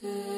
Yeah.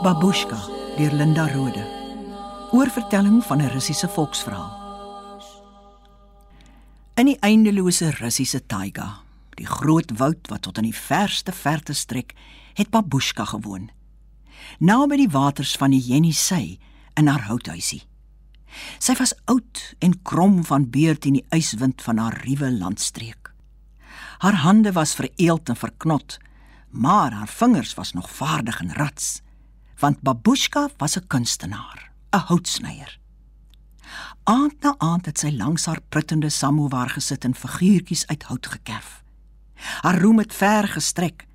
Babushka deur Linda Rode. Oorvertelling van 'n Russiese volksverhaal. In die eindelose Russiese taiga, die groot woud wat tot in die verste verte strek, het Babushka gewoon. Naby die waters van die Jenissei in haar houthuisie. Sy was oud en krom van beurt in die yswind van haar ruwe landstreek. Haar hande was vereeld en verknot, maar haar vingers was nog vaardig en rats want Babushka was 'n kunstenaar, 'n houtsnyer. Aand na aand het sy langs haar pruttende samovar gesit en figuurtjies uit hout gekerf. Haar roem het ver gestrek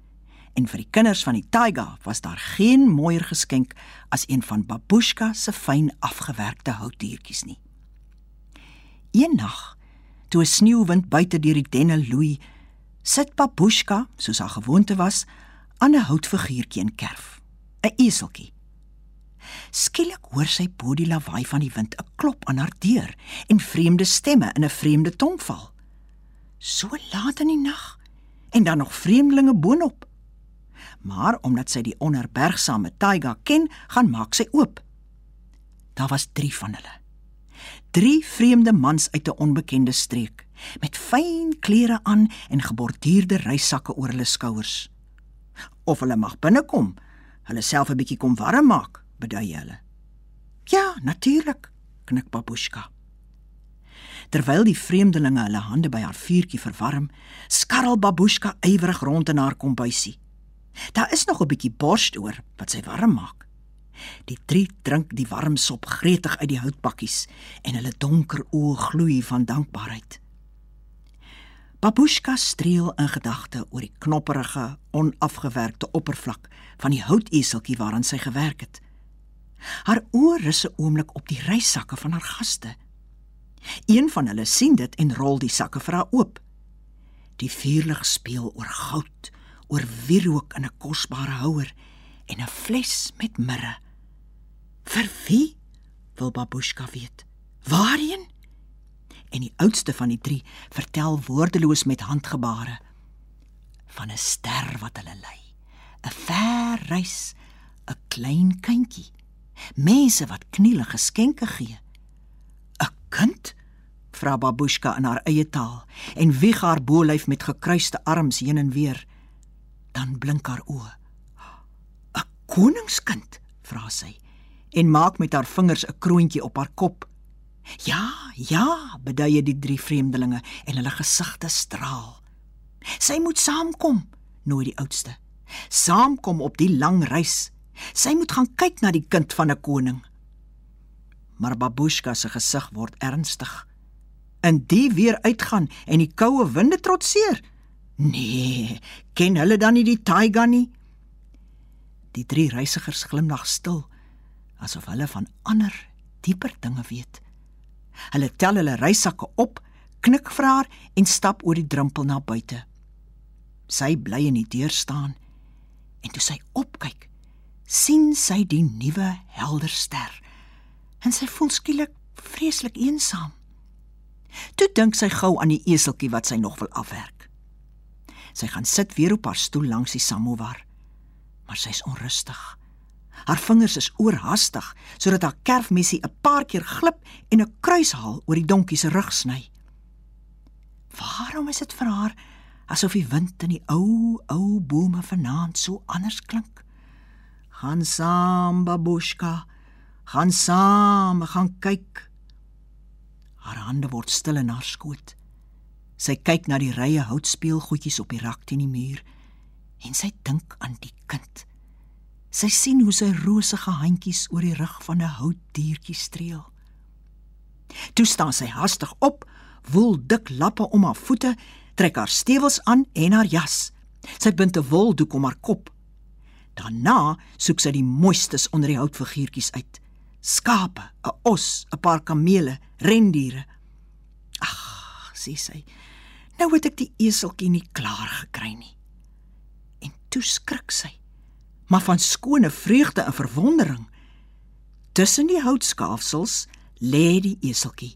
en vir die kinders van die taiga was daar geen mooier geskenk as een van Babushka se fyn afgewerkte houtdiertjies nie. Eendag, toe 'n sneeuwind buite deur die denne loei, sit Babushka, soos haar gewoonte was, aan 'n houtfiguurtjie en kerf. 'n eseltjie. Skielik hoor sy bo die lawaai van die wind 'n klop aan haar deur en vreemde stemme in 'n vreemde tongval. So laat in die nag en dan nog vreemdelinge boonop. Maar omdat sy die onherbergsame Taiga ken, gaan maak sy oop. Daar was 3 van hulle. 3 vreemde mans uit 'n onbekende streek met fyn klere aan en geborduurde reissakke oor hulle skouers. Of hulle mag binnekom, hulle self 'n bietjie kom warm maak, bedui hulle. Ja, natuurlik, knik Babushka. Terwyl die vreemdelinge hulle hande by haar vuurtjie verwarm, skarrel Babushka ywerig rond in haar kombuisie. Daar is nog 'n bietjie borst oor wat sy warm maak. Die drie drink die warm sop gretig uit die houtbakkies en hulle donker oë gloei van dankbaarheid. Babushka streel in gedagte oor die knopperige, onafgewerkte oppervlak van die houteseltjie waaraan sy gewerk het. Haar oë rus 'n oomblik op die reissakke van haar gaste. Een van hulle sien dit en rol die sakke vir haar oop. Die vuurlig speel oor goud, oor wierook in 'n kosbare houer en 'n fles met mirre. Vir wie? wil Babushka weet. Waarheen? En die oudste van die drie vertel woordeloos met handgebare van 'n ster wat hulle lei. 'n Ver reis, 'n klein kindjie, mense wat kniele geskenke gee. 'n Kind? vra Babushka in haar eie taal en wieg haar bolyf met gekruiste arms heen en weer. Dan blink haar oë. 'n Koningskind, vra sy en maak met haar vingers 'n kroontjie op haar kop. Ja, ja, beduie die drie vreemdelinge en hulle gesigte straal. Sy moet saamkom, nooi die oudste. Saamkom op die lang reis. Sy moet gaan kyk na die kind van 'n koning. Maar Babushka se gesig word ernstig. In die weer uitgaan en die koue winde trotseer. Nee, ken hulle dan nie die taiga nie? Die drie reisigers glimlag stil asof hulle van ander, dieper dinge weet. Hulle tel hulle reissakke op, knik vir haar en stap oor die drempel na buite. Sy bly in die deur staan en toe sy opkyk, sien sy die nuwe helder ster. En sy voel skielik vreeslik eensaam. Toe dink sy gou aan die eseltjie wat sy nog wil afwerk. Sy gaan sit weer op haar stoel langs die samovar, maar sy's onrustig. Haar vingers is oorhaastig sodat haar kerfmessie 'n paar keer glip en 'n kruishaal oor die donkie se rug sny. Waarom is dit vir haar asof die wind in die ou ou bome vanaand so anders klink? Gaan saam, babushka. Gaan saam, gaan kyk. Haar hande word stil in haar skoot. Sy kyk na die rye houtspeelgoedjies op die rak teen die muur en sy dink aan die kind. Sy sien hoe sy rosige handjies oor die rug van 'n houtdiertjie streel. Toe staan sy hastig op, woel dik lappe om haar voete, trek haar stewels aan en haar jas. Sy bind 'n woldoek om haar kop. Daarna soek sy die mooistes onder die houtfiguurtjies uit. Skape, 'n os, 'n paar kamele, rendiere. Ag, sê sy. Nou het ek die eseltjie nie klaar gekry nie. En toe skrik sy maar van skone vreugde en verwondering. Tussen die houtskaafsels lê die eseltjie,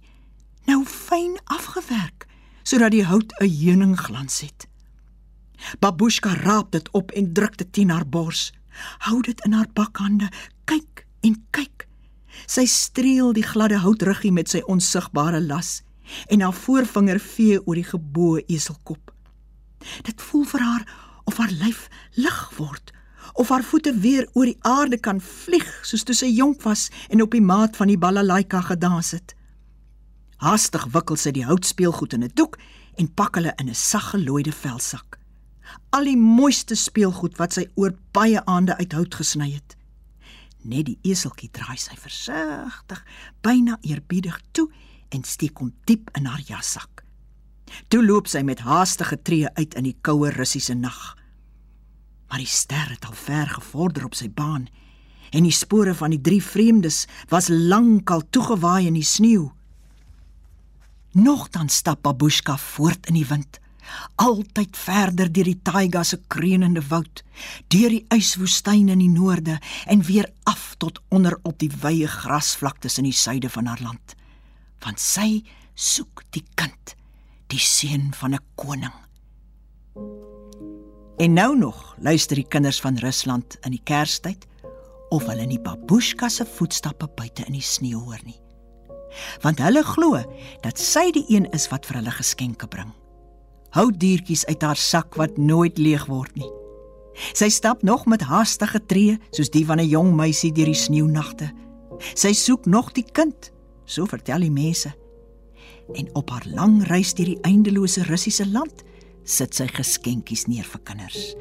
nou fyn afgewerk sodat die hout 'n heuningglans het. Babushka raap dit op en druk dit teen haar bors. Hou dit in haar bakhande, kyk en kyk. Sy streel die gladde houtruggie met sy onsigbare las en haar voorvinger vee oor die geboue eselkop. Dit voel vir haar of haar lyf lig word of haar voete weer oor die aarde kan vlieg soos toe sy jonk was en op die maat van die balalaika gedans het. Haastig wikkel sy die houtspeelgoed in 'n doek en pak hulle in 'n saggelooide velsak. Al die mooiste speelgoed wat sy oor baie aande uit hout gesny het. Net die eseltjie draai sy versigtig, byna eerbiedig toe en steek hom diep in haar jassak. Toe loop sy met haastige tree uit in die koue Russiese nag maar die ster het al ver gevorder op sy baan en die spore van die drie vreemdes was lankal toegewaai in die sneeu. Nogtans stap Babushka voort in die wind, altyd verder deur die taiga se kreunende woud, deur die yswoestyn in die noorde en weer af tot onder op die wye grasvlaktes in die suide van haar land. Want sy soek die kind, die seun van 'n koning. En nou nog luister die kinders van Rusland in die Kerstyd of hulle nie babushka se voetstappe buite in die sneeu hoor nie. Want hulle glo dat sy die een is wat vir hulle geskenke bring. Houtdiertjies uit haar sak wat nooit leeg word nie. Sy stap nog met haastige tree soos die van 'n jong meisie deur die sneeunagte. Sy soek nog die kind, so vertel die mense. En op haar lang reis deur die eindelose Russiese land sit sy geskenkies neer vir kinders.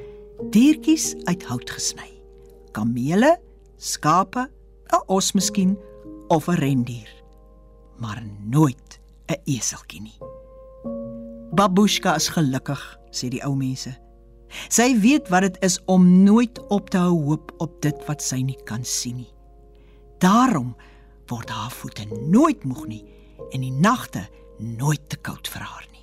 Diertjies uit hout gesny. Kamele, skape, 'n os miskien of 'n rendier. Maar nooit 'n eseltjie nie. Babushka is gelukkig, sê die ou mense. Sy weet wat dit is om nooit op te hou hoop op dit wat sy nie kan sien nie. Daarom word haar voete nooit moeg nie en die nagte nooit te koud vir haar nie.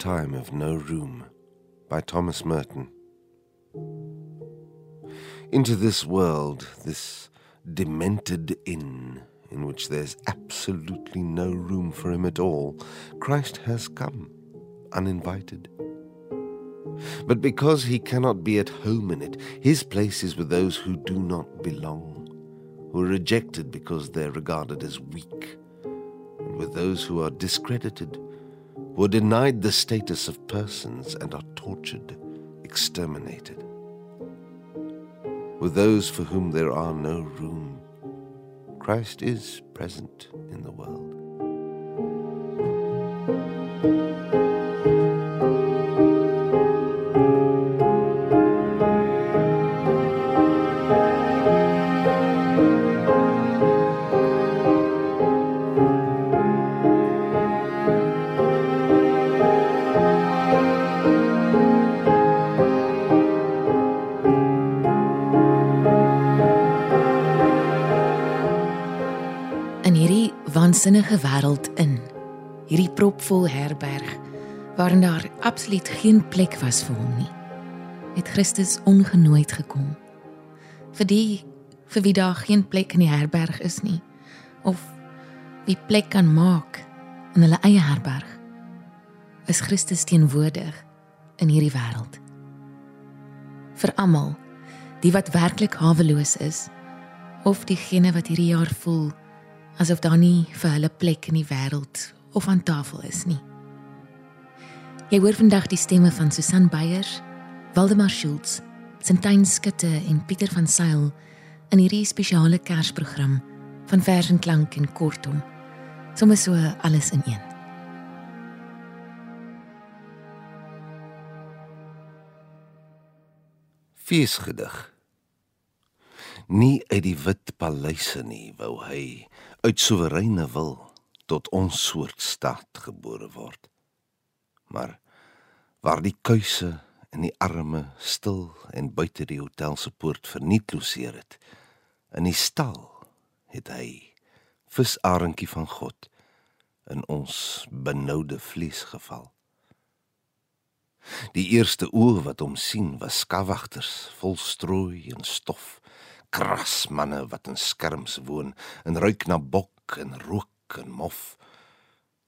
Time of No Room by Thomas Merton. Into this world, this demented inn, in which there's absolutely no room for him at all, Christ has come, uninvited. But because he cannot be at home in it, his place is with those who do not belong, who are rejected because they're regarded as weak, and with those who are discredited were denied the status of persons and are tortured, exterminated. With those for whom there are no room, Christ is present in the world. Waansinnige wêreld in. Hierdie propvol herberg waarin daar absoluut geen plek was vir hom nie. Het Christus ongenooid gekom. Vir die vir wie daar geen plek in die herberg is nie of wie plek kan maak in hulle eie herberg. Is Christus teenwoordig in hierdie wêreld. Vir almal, die wat werklik haweloos is of diegene wat hierdie jaar voel asof daar nie vir hulle plek in die wêreld of aan tafel is nie. Jy hoor vandag die stemme van Susan Beyers, Waldemar Schultz, Sintyn Skutte en Pieter van Sail in hierdie spesiale Kersprogram van vers en klank en kortom. Sommige so alles in een. Feesgedig. Nie uit die wit paleise nie wou hy uit soewereine wil tot ons soort staat gebore word. Maar waar die kuise en die arme stil en buite die hotel se poort vernietloseer het, in die stal het hy visarentjie van God in ons benoude vlees geval. Die eerste oë wat hom sien was skawagters vol strooi en stof, krasmanne wat in skerms woon en ruik na bok en rook en mof.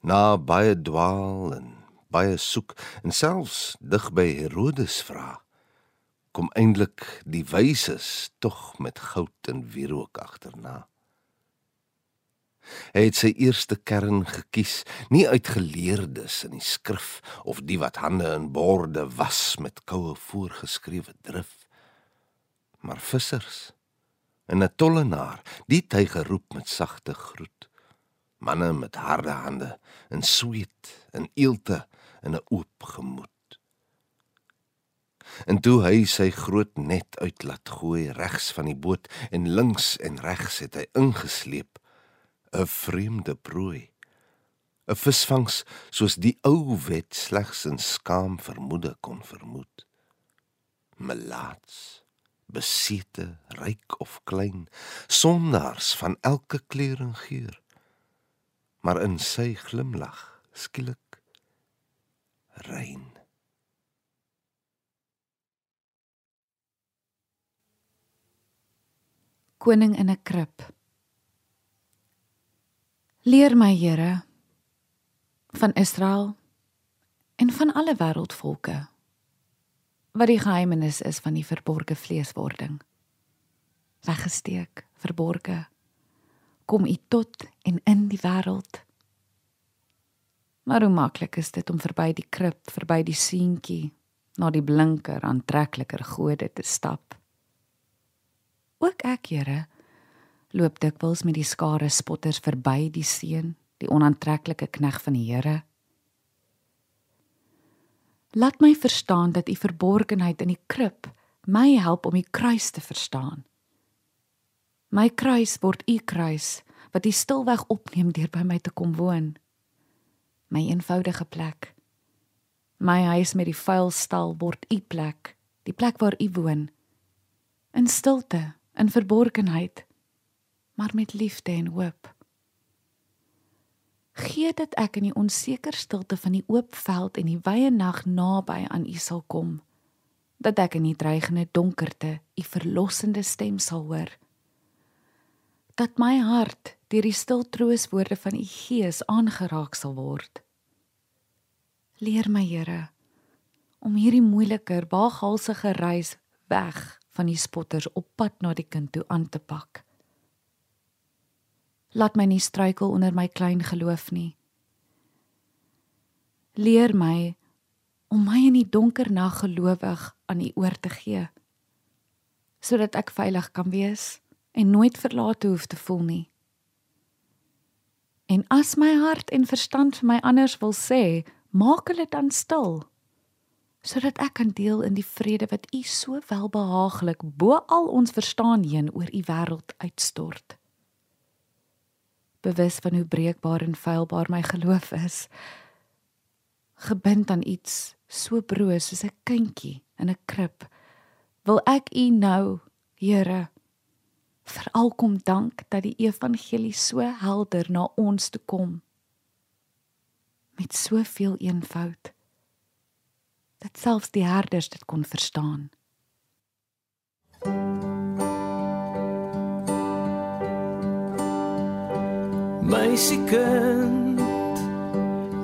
Na baie dwaal en baie soek en selfs dig by Herodes vra kom eintlik die wyses tog met goud en wierook agterna. Hy het sy eerste kern gekies, nie uit geleerdes in die skrif of die wat hande in borde was met koue voorgeskrewe drif, maar vissers en 'n tollenaar, die hy geroep met sagte groet. Manne met harde hande en sweet en eelte en 'n oop gemoed. En toe hy sy groot net uit laat gooi regs van die boot en links en regs het hy ingesleep 'n vreemde prooi. 'n Visvangs soos die ou wet slegs in skaam vermoede kon vermoed. Melaats, besete, ryk of klein, sondaars van elke kleur en geur. Maar in sy glimlag skielik rein. Koning in 'n krib. Leer my, Here, van Israel en van alle wêreldvolke wat die geheimenis is van die verborgde vleeswording. Weggesteek, verborge. Kom u tot en in die wêreld. Maar hoe maklik is dit om verby die krib, verby die seentjie, na die blinker aantrekliker gode te stap. Ook ek, Here, loop dikwels met die skare spotters verby die seun, die onaantreklike knegg van die Here. Laat my verstaan dat u verborgenheid in die krib my help om die kruis te verstaan. My kruis word u kruis wat u stilweg opneem deur by my te kom woon. My eenvoudige plek. My huis met die vuil stal word u plek, die plek waar u woon. In stilte, in verborgenheid maar met liefde en hoop. Gee dat ek in die onseker stilte van die oop veld en die wye nag naby aan U sal kom, dat ek in die dreigende donkerte U verlossende stem sal hoor. Dat my hart deur die stil trooswoorde van U Gees aangeraak sal word. Leer my, Here, om hierdie moeiliker, waaghalsige reis weg van die spotters op pad na die kind toe aan te pak. Laat my nie struikel onder my klein geloof nie. Leer my om my in die donker nag gelowig aan U oor te gee sodat ek veilig kan wees en nooit verlate hoef te voel nie. En as my hart en verstand vir my anders wil sê, maak hulle dan stil sodat ek kan deel in die vrede wat U so welbehaaglik bo al ons verstaan heen oor U wêreld uitstort bewus van hoe breekbaar en feilbaar my geloof is gebind aan iets so broos soos 'n kindjie in 'n krib wil ek u nou Here Veral kom dank dat die evangelie so helder na ons toe kom. Met soveel eenvoud dat selfs die herders dit kon verstaan. Meisiekind,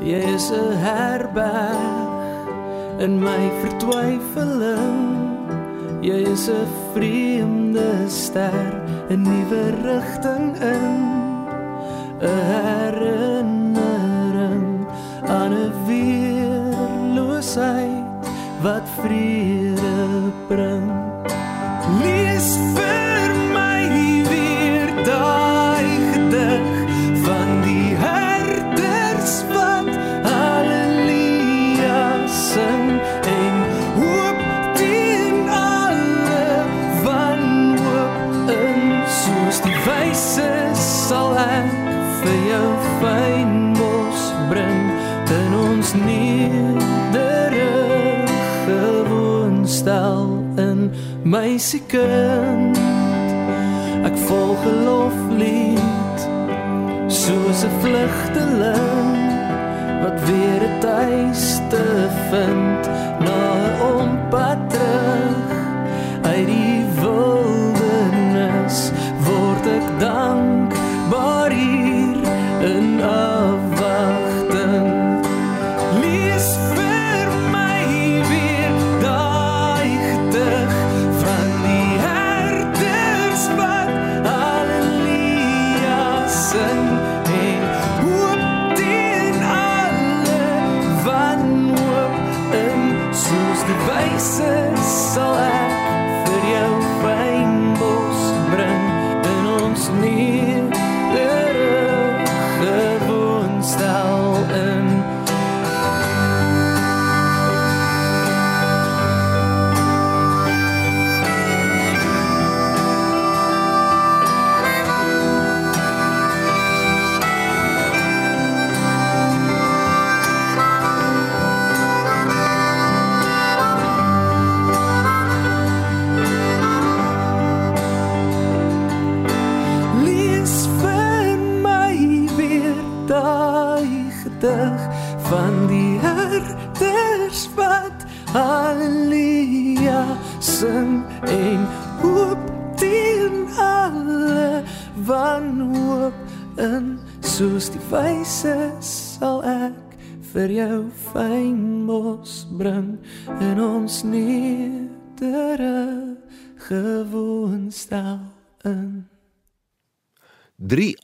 jy is 'n herberg in my vertwyfeling. Jy is 'n vreemde ster, 'n nuwe rigting in. 'n herinnering aan 'n weerloosheid wat vrede bring. Meisiekind. Ek volg 'n loflied soos 'n vlugteling wat weer 'n tuiste vind. Na 'n ompad terug uit die die wyse sal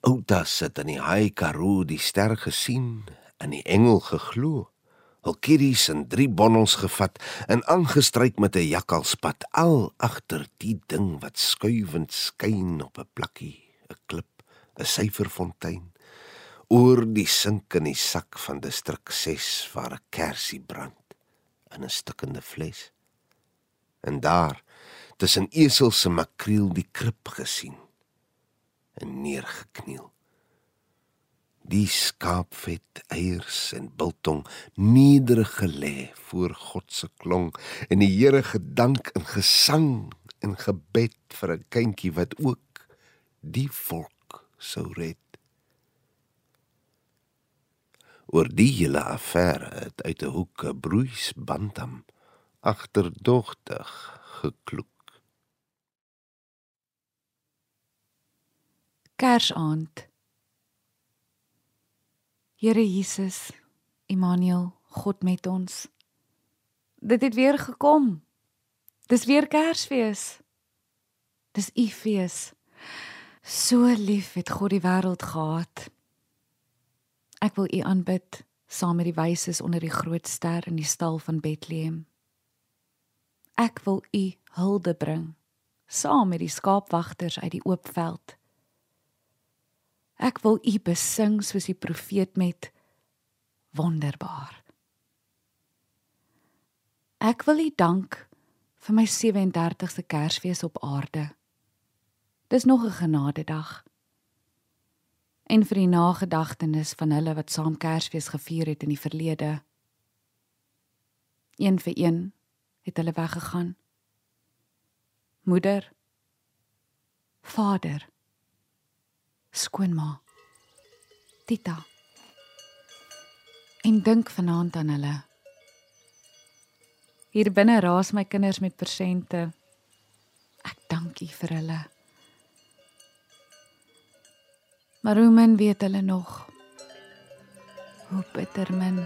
Outas sit in die Haai Karoo die ster gesien en die engel geglo. Hul kiddies in drie bonnels gevat en aangestryk met 'n jakkalspad al agter die ding wat skuivend skyn op 'n plakkie, 'n klip, 'n syferfontein oor die sink in die sak van distrik 6 waar 'n kersie brand in 'n stikkende fles. En daar tussen esels se makriel die krib gesien en neergekniel. Die skaapvet, eiers en biltong nederig gelê voor God se klong en die Here gedank in gesang en gebed vir 'n kindjie wat ook die volk sou red. Oor die hele affære het uit 'n hoek 'n broeis bantam agterdogtig gekloek. Kersaand. Here Jesus, Immanuel, God met ons. Dit het weer gekom. Dis weer Kersfees. Dis U fees. So lief het God die wêreld gehad. Ek wil U aanbid saam met die wyses onder die groot ster in die stal van Bethlehem. Ek wil U hulde bring saam met die skaapwagters uit die oop veld. Ek wil U besing soos die profeet met wonderbaar. Ek wil U dank vir my 37ste Kersfees op aarde. Dis nog 'n genadedag. En vir die nagedagtenis van hulle wat saam Kersfees gevier het in die verlede. Een vir een het hulle weggegaan. Moeder, Vader. Skoonma. Tita. En dink vanaand aan hulle. Hier binne raas my kinders met persente. Ek dank U vir hulle. Maar hoe min weet hulle nog? Hoe bitter min.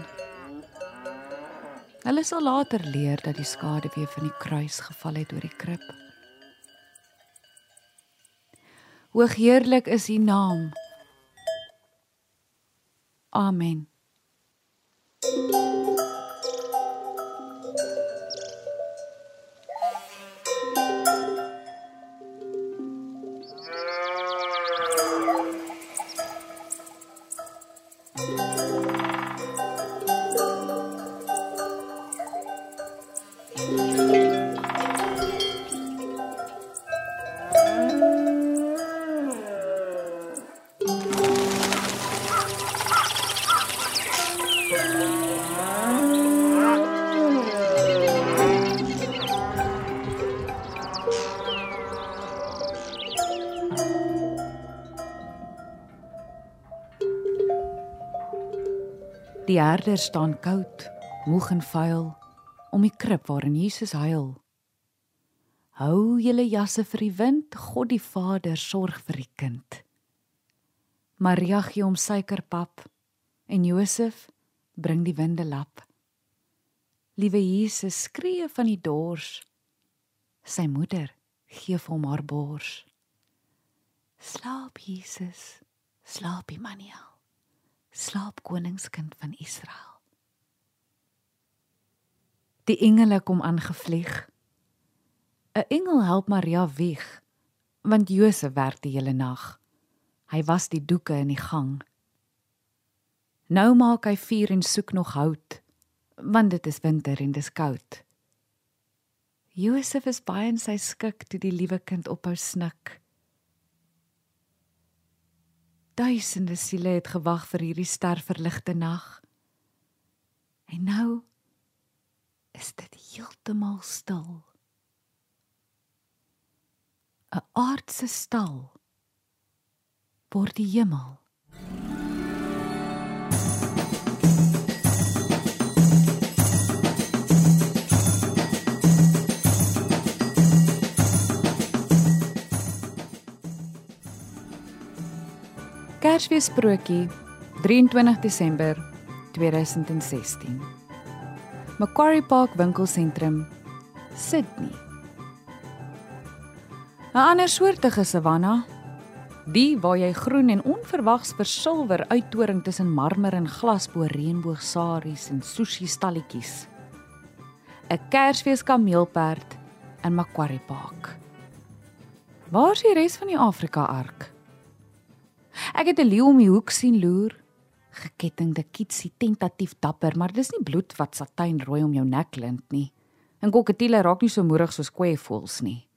Hulle sal later leer dat die skade weer van die kruis geval het oor die krib. Hoogheerlik is U naam. Amen. Die herder staan koud, moeg en vuil om die krib waarin Jesus huil. Hou julle jasse vir die wind, God die Vader sorg vir die kind. Maria gee hom suikerpap en Josef bring die winde lap. Liewe Jesus skree van die dors. Sy moeder gee vir hom haar bors. Slaap Jesus, slaap Immanuel slaap koningskind van Israel. Die engele kom aangevlieg. 'n Engel help Maria wieg, want Josef werk die hele nag. Hy was die doeke in die gang. Nou maak hy vuur en soek nog hout, want dit is winter en dis koud. Josef is baie in sy skik toe die liewe kind ophou snik. Duisende siele het gewag vir hierdie sterverligte nag. En nou is dit heeltemal stil. 'n Aardse stal word die hemel. Kersfees sprokie 23 Desember 2016. Macquarie Park winkelsentrum Sydney. 'n Ander soortige savanna, die waar jy groen en onverwags versilwer uittoring tussen marmer en glas bo reënboogsaries en sushi stalletjies. 'n Kersfees kameelperd in Macquarie Park. Waar is die res van die Afrika ark? Ek het 'n leeu om die hoek sien loer. Gekettingde kitsie tentatief dapper, maar dis nie bloed wat satijnrooi om jou nek lint nie. En koketiele raak nie so moerig soos kweevoels nie.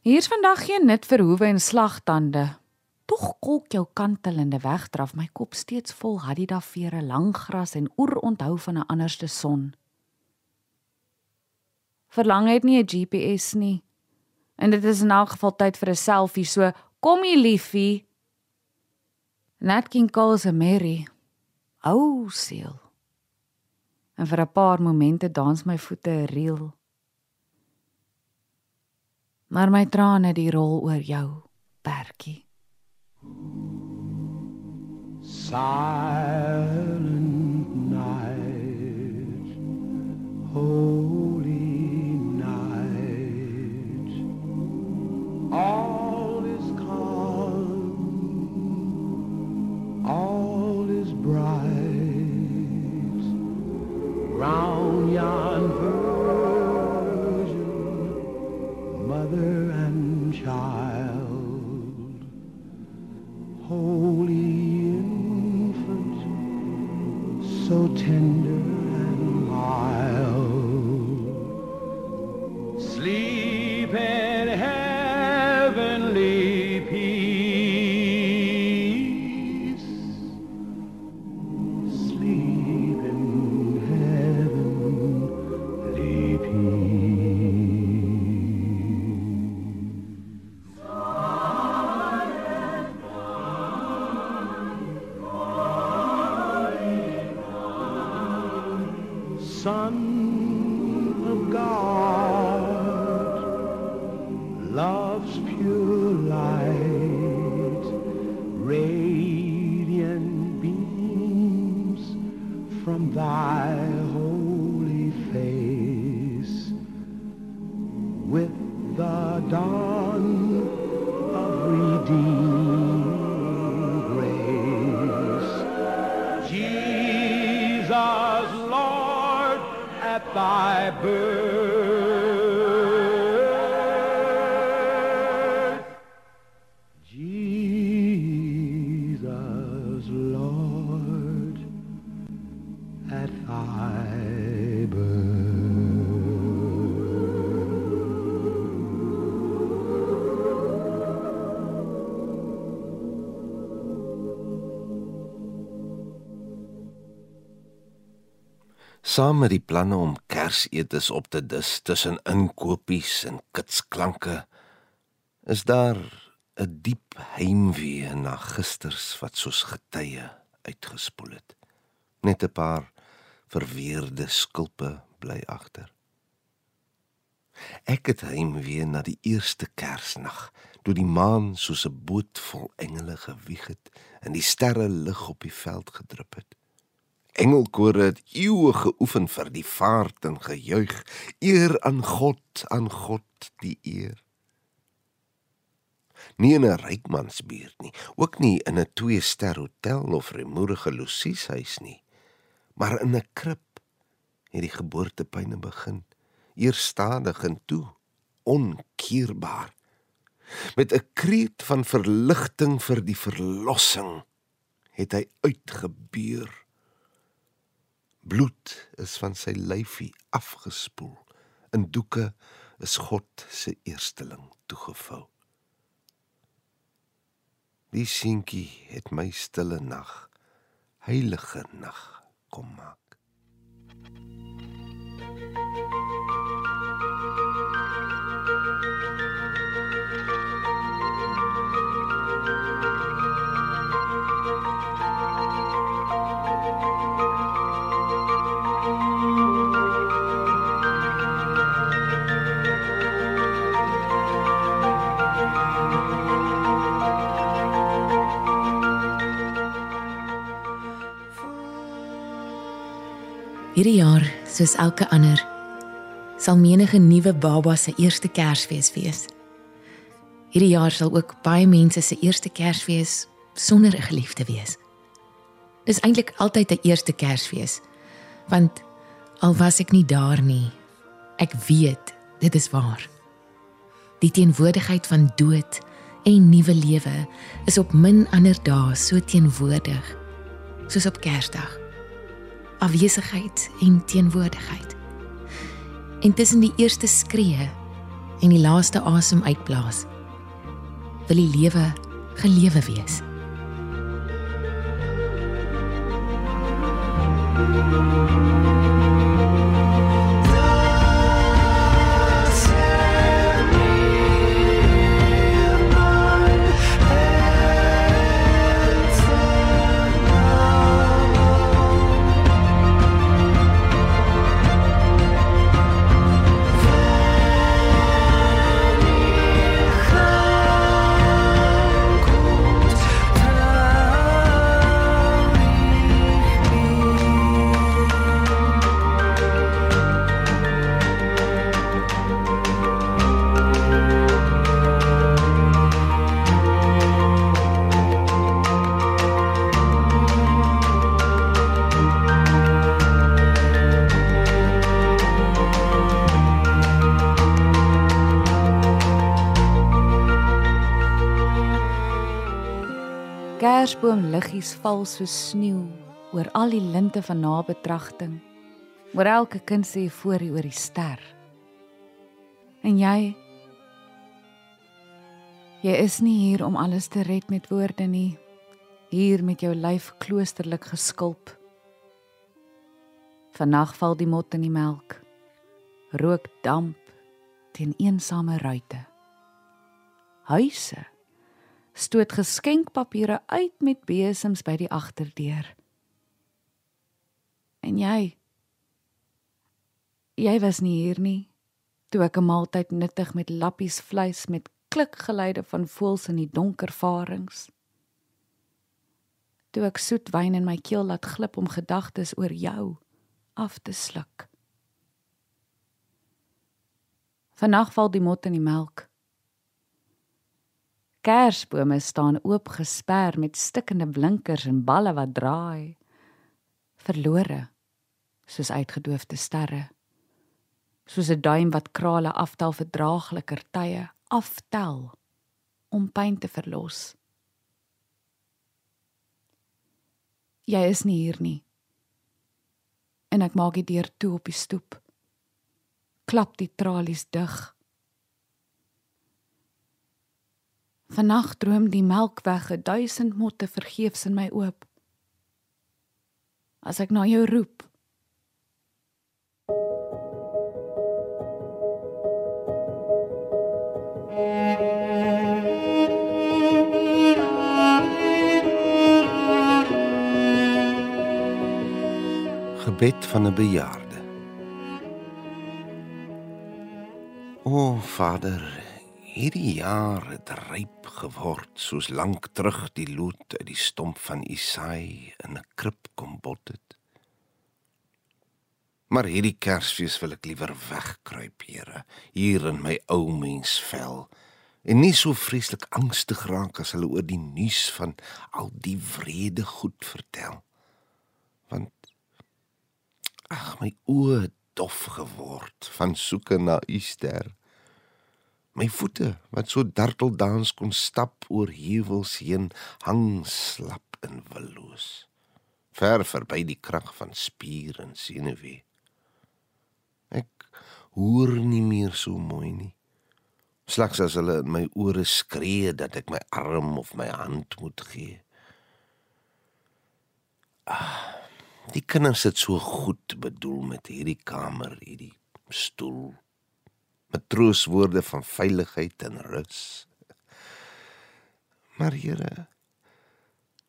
Hier's vandag geen nut vir hoewe en slagtande. Tog kolk jou kantelende wegdraf my kop steeds vol hadida vere, lang gras en oer onthou van 'n anderste son. Verlang het nie 'n GPS nie. En dit is in elk geval tyd vir 'n selfie, so Kom hier liefie. Nat King Cole se Mary. Ou siel. En vir 'n paar momente dans my voete reel. Maar my trane die rol oor jou, Pertjie. Silent night. Holy night. All All is bright. Round yon virgin, mother and child. Holy infant, so tender and mild. Sleep Saam met die planne om Kersetes op te dis tussen inkopies en kitsklanke is daar 'n diep heimwee na gisters wat soos getye uitgespoel het. Net 'n paar verweerde skulpe bly agter. Ek het heimwee na die eerste Kersnag, toe die maan soos 'n boot vol engele gewieg het en die sterre lig op die veld gedrup het. Engelkore het eeue geoefen vir die vaart en gejuig, eer aan God, aan God die eer. Nie in 'n rykmansbuurt nie, ook nie in 'n twee-ster hotel of remoerige losieshuis nie, maar in 'n krib het die geboortepyne begin, eers stadig en toe onkeerbaar. Met 'n kreet van verligting vir die verlossing het hy uitgebeur. Bloed is van sy lyfie afgespoel. In doeke is God se eersteling toegevou. Die seentjie het my stille nag, heilige nag kom maak. Hierdie jaar, soos elke ander, sal menige nuwe baba se eerste Kersfees wees. Hierdie jaar sal ook baie mense se eerste Kersfees sonder 'n geliefde wees. Dis eintlik altyd 'n eerste Kersfees, want al was ek nie daar nie, ek weet dit is waar. Die teenwoordigheid van dood en nuwe lewe is op min ander dae so teenwoordig soos op Kersdag afwesigheid en teenwoordigheid. En tussen die eerste skree en die laaste asem uitblaas, wil die lewe gelewe wees. Kersboomliggies val so sneeu oor al die linte van nabetragting. Oor elke kind se euforie oor die ster. En jy jy is nie hier om alles te red met woorde nie. Hier met jou lyf kloosterlik geskulp. Vannag val die mot in die melk. Rook damp teen eensame ruite. Huise stoot geskenkpapiere uit met besems by die agterdeur. En jy jy was nie hier nie. Toe ek 'n maaltyd nuttig met lappies vleis met klikgeluide van voëls in die donker varings. Toe ek soet wyn in my keel laat glip om gedagtes oor jou af te sluk. Vanaand val die mot in die melk. Kersbome staan oop gesper met stikkende blinkers en balle wat draai. Verlore soos uitgedoofde sterre. Soos 'n duim wat krale aftel vir draagliker tye, aftel om pyn te verlos. Jy is nie hier nie. En ek maak die deur toe op die stoep. Klap die tralies dig. Vanaand droom die melkweg 'n duisend motte vergeefs in my oop. As ek na jou roep. Gebed van 'n bejaarde. O Vader, hierdie jaar het ryp geword soos lank terug die loot uit die stomp van Isai in 'n krib kom bot het. Maar hierdie Kersfees wil ek liewer wegkruip, Here, hier in my ou mensvel en nie so vreeslik angstig raak as hulle oor die nuus van al die wrede goed vertel. Want ag my oë dof geword van soeke na u ster. My voete wat so darteldans kon stap oor heuwels heen hang slap en willoos. Ver verby die krag van spier en senuwee. Ek hoor nie meer so mooi nie. Slegs as hulle in my ore skree dat ek my arm of my hand moet gee. Ah, die kinders het so goed bedoel met hierdie kamer, hierdie stoel. Met trooswoorde van veiligheid en rus. Maar Here,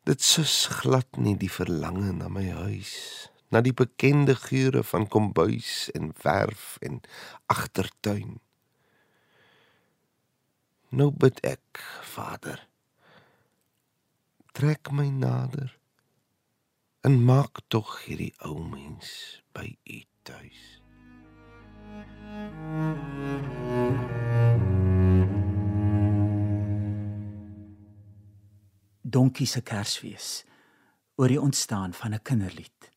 dit sus glad nie die verlange na my huis na die bekende geure van kombuis en verf en agtertuin. Nou bid ek, Vader, trek my nader en maak tog hierdie ou mens by U tuis. Donkie se Kersfees oor die ontstaan van 'n kinderlied.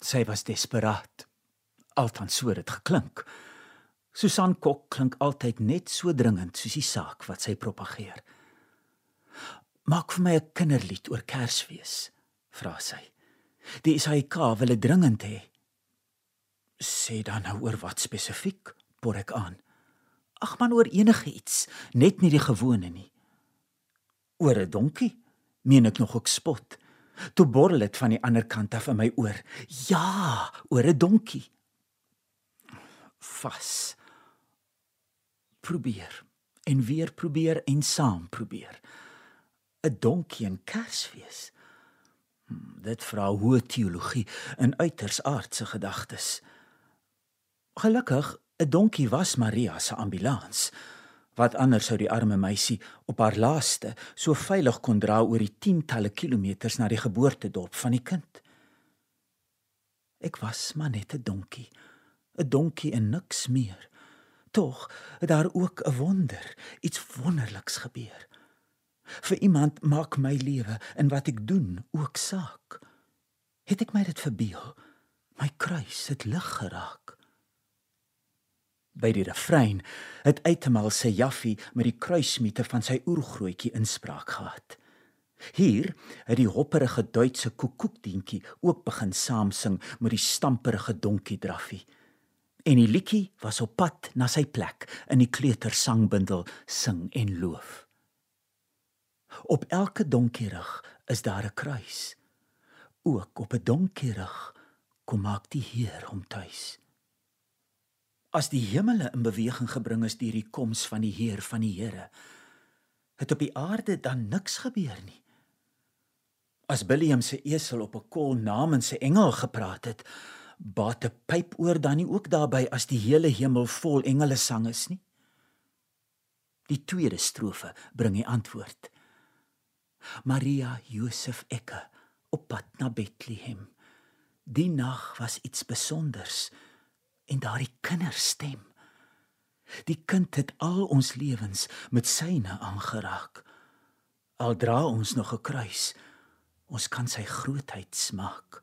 Sy was desperaat. Althans so dit geklink. Susan Kok klink altyd net so dringend soos die saak wat sy propageer. Maak vir my 'n kinderlied oor Kersfees, vra sy. Die SAK wil dit dringend hê. Sê dan nou oor wat spesifiek, por ek aan. Ag man oor enige iets, net nie die gewone nie. Oor 'n donkie, meen ek nog ook spot. Toe borrel dit van die ander kant af in my oor. Ja, oor 'n donkie. Vas. Probeer en weer probeer en saam probeer. 'n Donkie en Kersfees. Hm, dit vra hoë teologie en uiters aardse gedagtes. Gelukkig, 'n donkie was Maria se ambulans wat anders sou die arme meisie op haar laaste so veilig kon dra oor die tientalle kilometers na die geboortedorp van die kind. Ek was maar net 'n donkie, 'n donkie en niks meer. Tog het daar ook 'n wonder, iets wonderliks gebeur. Vir iemand maak my lewe en wat ek doen ook saak. Het ek my dit verbeel? My kruis het lig geraak. By die refrein het Uitemaal sy Jaffie met die kruismiete van sy oergrootjie inspraak gehad. Hier het die hopperige Duitse koekoekdientjie ook begin saam sing met die stamperige donkie draffie. En die liedjie was op pad na sy plek in die kleutersangbundel sing en loof. Op elke donkierig is daar 'n kruis. Ook op 'n donkierig kom maak die Heer hom tuis as die hemele in beweging gebring is deur die koms van die Heer van die Here het op die aarde dan niks gebeur nie as William se esel op 'n kol namens 'n engel gepraat het Bate pyp oor dan nie ook daarbey as die hele hemel vol engele sang is nie. Die tweede strofe bring die antwoord. Maria Josef Ekke op pad na Bethlehem. Die nag was iets besonders en daardie kinderstem. Die kind het al ons lewens met syne aangeraak. Al dra ons nog 'n kruis, ons kan sy grootheid smaak.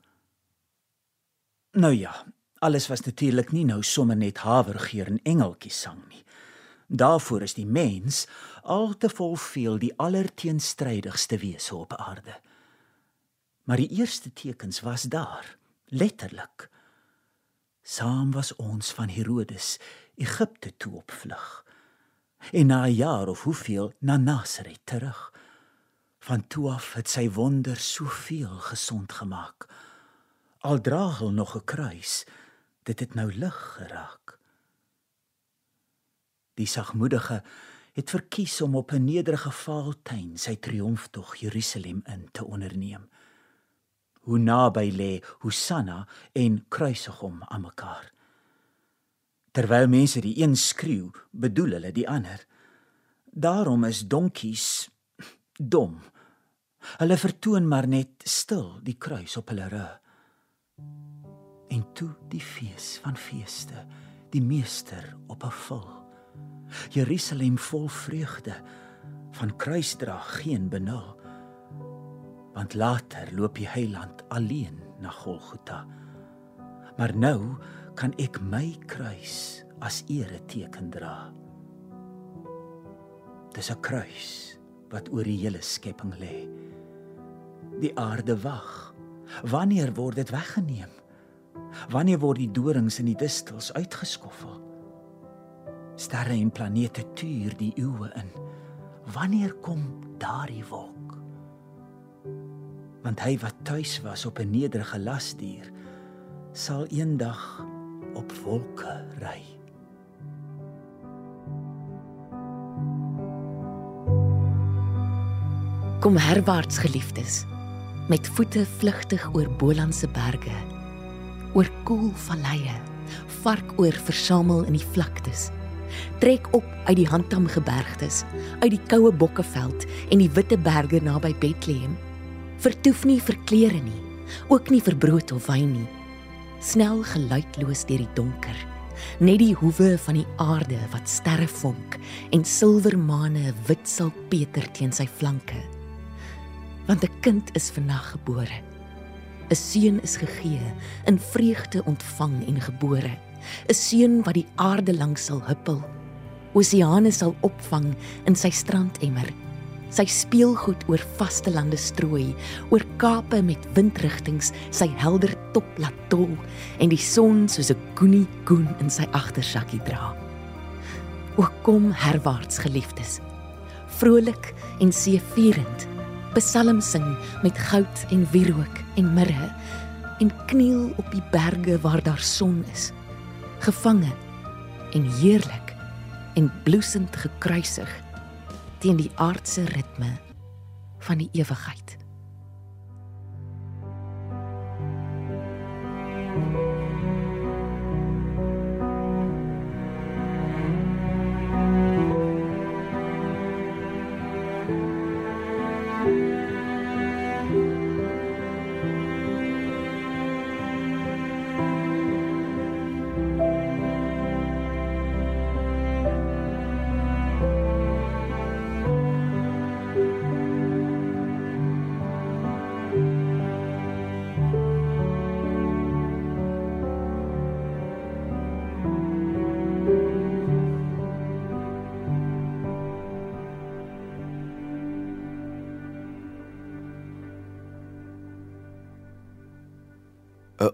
Nou ja, alles was natuurlik nie nou sommer net havergeur en engeltjies sang nie. Daarvoor is die mens al te vol veel die allerteenstrydigste wese op aarde. Maar die eerste tekens was daar, letterlik. Saam was ons van Herodes Egipte toe opvlug. En na 'n jaar of hoeveel na Nasaret terug. Van toe af het sy wonder soveel gesond gemaak. Al dra hy nog 'n kruis, dit het nou lig geraak. Die sagmoedige het verkies om op 'n nederige vaaltuin sy triomftog Jerusalem in te onderneem. Hoe naby lê Hosanna en kruisig hom aan mekaar. Terwyl mense die een skreeu, bedoel hulle die ander. Daarom is donkies dom. Hulle vertoon maar net stil die kruis op hulle rug. En toe die fees van feeste, die meester op 'n vol Jerusalem vol vreugde van kruisdra geen benul want later loop die heiland alleen na Golgotha. Maar nou kan ek my kruis as ere teken dra. Dis 'n kruis wat oor die hele skepping lê. Die aarde wag. Wanneer word dit weggeneem? Wanneer word die dorings en die distels uitgeskoffel? Sterre en planete tuur die eeue in. Wanneer kom daardie wolk? Want hy wat tuis was op 'n nederige lasdier, sal eendag op wolke ry. Kom herwaarts geliefdes, met voete vlugtig oor Bolandse berge, oor koel valleie, varkoor versamel in die vlaktes trek op uit die Handtam gebergtes, uit die koue Bokkeveld en die witte berge naby Bethlehem. Vertoef nie vir klere nie, ook nie vir brood of wyn nie. Snel geluidloos deur die donker, net die hoewe van die aarde wat sterre vonk en silwermane wit salpeter teen sy flanke. Want 'n kind is vannag gebore. 'n Seun is gegee, in vreugde ontvang en gebore. 'n Seun wat die aarde lank sal huppel oseane sal opvang in sy strandemmer. Sy speelgoed oor vaste lande strooi, oor kape met windrigtings sy helder top laat tol en die son soos 'n koenie koen in sy agtersakkie dra. O kom herwaarts geliefdes, vrolik en seëvierend, psalm sing met goud en wierook en mirre en kniel op die berge waar daar son is, gevange en heerlik en bloesend gekruisig teen die aardse ritme van die ewigheid.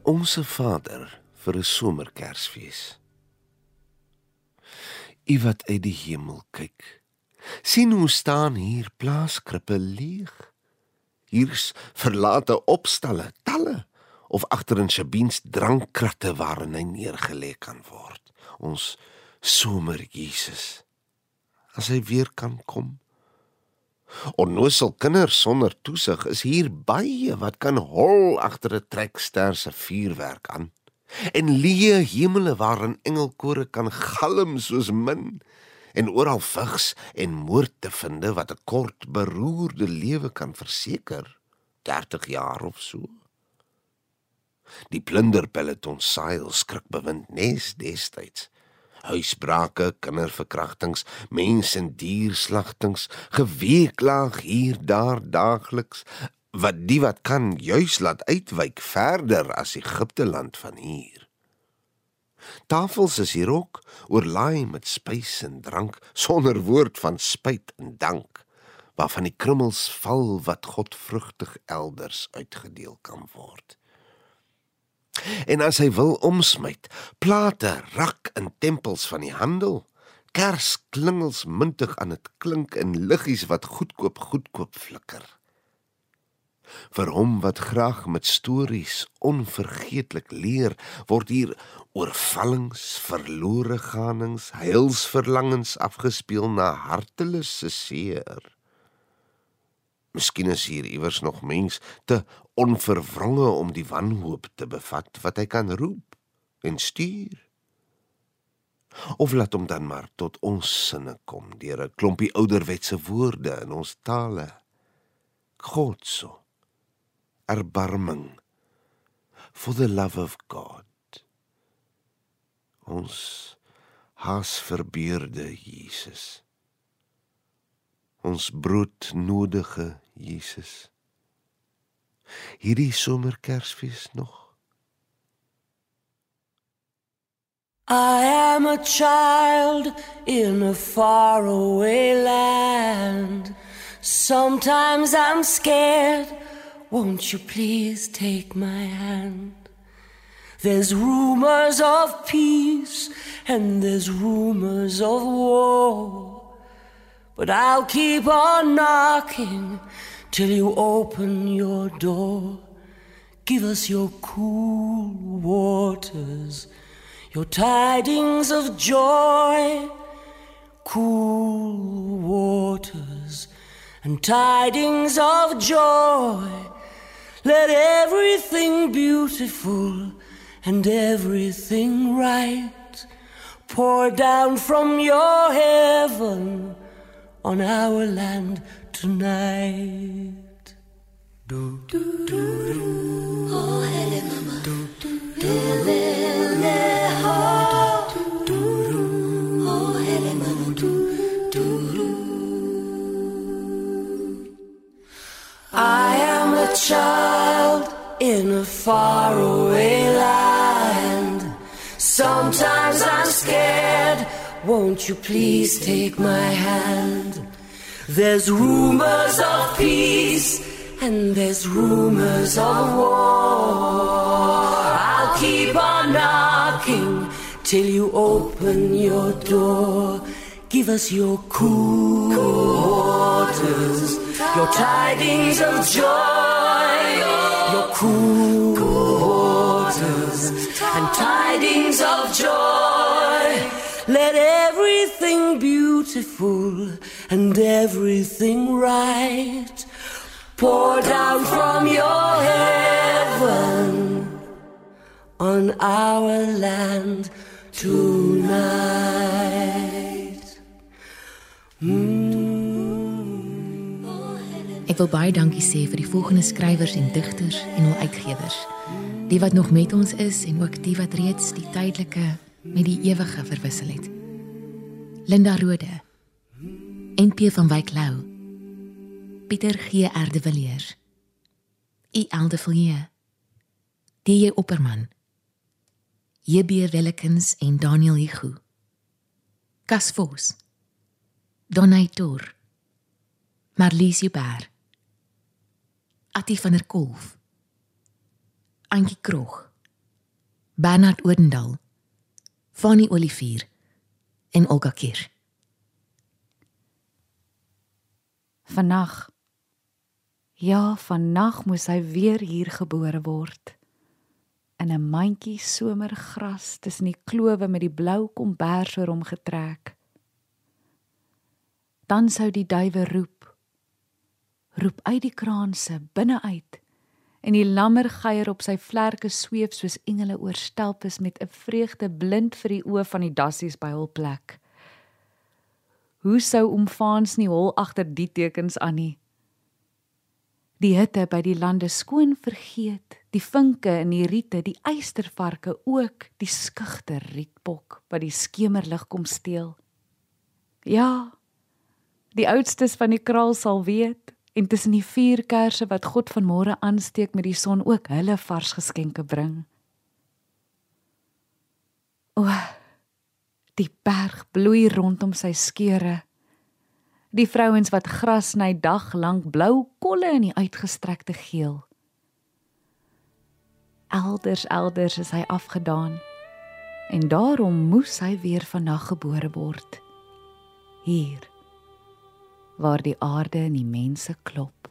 Onse Vader vir 'n somerkersfees. U wat uit die hemel kyk, sien hoe staan hier plaaskrippe leeg. Hier's verlate opstalle, talle of agter in Shabiens drankkratte waarin hy neergelê kan word. Ons somer Jesus. As hy weer kan kom, Onnoosel kinders sonder toesig is hier baie wat kan hol agter 'n trekster se vuurwerk aan. En leë hemele waarin engelkore kan galm soos min en oral vigs en moord te vind wat 'n kort beroerde lewe kan verseker 30 jaar of so. Die plunderpeloton seil skrikbewind nes destyds. Huisbrake, kinderverkrachtings, mens- en dierslagtings, geweeklaag hier daar daagliks wat die wat kan juis laat uitwyk verder as Egipte land van hier. Tafels is hier ook oorlaai met spys en drank sonder woord van spyt en dank waarvan die krummels val wat godvrugtig elders uitgedeel kan word. En as hy wil omsmyt, plate rak in tempels van die handel, kersklingels muntig aan dit klink in liggies wat goedkoop goedkoop flikker. Vir hom wat graag met stories onvergeetlik leer, word hier oorvallings, verlore ganings, heilsverlangens afgespeel na hartelose seer. Miskien is hier iewers nog mens te onverwronge om die wanhoop te bevat wat hy kan roep en stuur. Of laat hom dan maar tot ons sinne kom deur 'n klompie ouderwetse woorde in ons tale. God so. Erbarming. For the love of God. Ons haas verbeurde Jesus. Ons broodnodige Jesus. Hierdie somerkersfees nog. I am a child in a faraway land. Sometimes I'm scared. Won't you please take my hand? There's rumors of peace and there's rumors of war. But I'll keep on knocking till you open your door. Give us your cool waters, your tidings of joy. Cool waters and tidings of joy. Let everything beautiful and everything right pour down from your heaven on our land tonight. Do, do, do, do. Oh, hele mama. Do, do, do. Oh, mama. Do, do, do. I am a child in a faraway land. Sometimes I'm scared. Won't you please take my hand? There's rumors of peace and there's rumors of war. I'll keep on knocking till you open your door. Give us your cool waters, your tidings of joy, your cool waters and tidings of joy. Let everything beautiful and everything right pour down from your heaven on our land tonight. Ek wil baie dankie sê vir die volgende skrywers en digters en hul uitgewers. Die wat nog met ons is en ook die wat reeds die tydelike met die ewige verwissel het. Linda Rode. NP van Wyk Lou. Pieter G. R. de Villiers. I. L. de Villiers. D. Opperman. J.B. Wellekens en Daniel Hugo. Cas Vos. Donaitor. Marlies Joubert. Attie van der Kolf. Antjie Krog. Bernard Oudendal. Fanny Olivier en Olga Kier. Vannag. Ja, vannag moes hy weer hier gebore word. In 'n mandjie somergras tussen die klowe met die blou kombers oor hom getrek. Dan sou die duwe roep. Roep uit die kraanse binne uit en die lammergeier op sy vlerke sweef soos engele oor stelpes met 'n vreugde blind vir die oë van die dassies by hul plek. Hoe sou omfaans nie hol agter die tekens aan nie? Die hitte by die lande skoon vergeet, die vinke in die riete, die eystervarke ook, die skugter rietbok wat die skemerlig kom steel. Ja, die oudstes van die kraal sal weet en tussen die vier kersse wat God van môre aansteek met die son ook hulle vars geskenke bring. O, die berg bloei rondom sy skeure. Die vrouens wat gras sny dag lank blou kolle in die uitgestrekte geel. Elders elders is hy afgedaan en daarom moes hy weer vandag gebore word. Hier waar die aarde en die mense klop.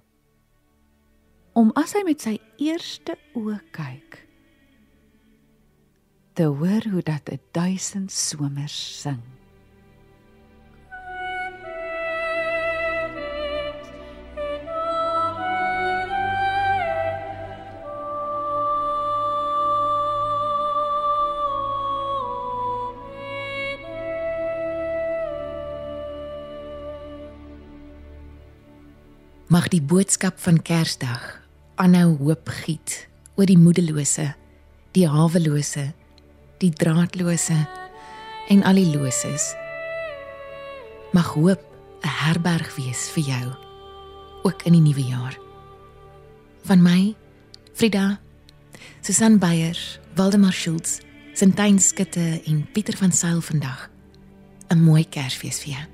Om as hy met sy eerste oë kyk, te hoor hoe dat 'n duisend somers sing. Mag die boodskap van Kersdag aanhou hoop giet oor die moedelose, die hawelose, die draadlose en al die loses. Mag hoop 'n herberg wees vir jou ook in die nuwe jaar. Van my, Frida, Susan Beyer, Waldemar Schultz, Sintyn Skutte en Pieter van Sail vandag. 'n Mooi Kersfees vir jou.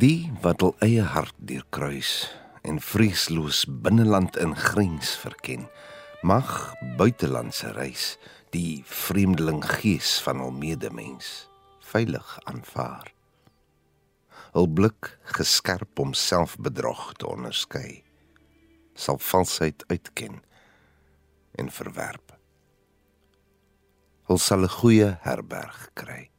Die wat hul eie hart deurkruis en vreesloos binneland in grens verken, mag buitelandse reis die vreemdeling gees van hul medemens veilig aanvaar. Hul blik geskerp om selfbedrog te onderskei, sal valsheid uitken en verwerp. Hul sal 'n goeie herberg kry.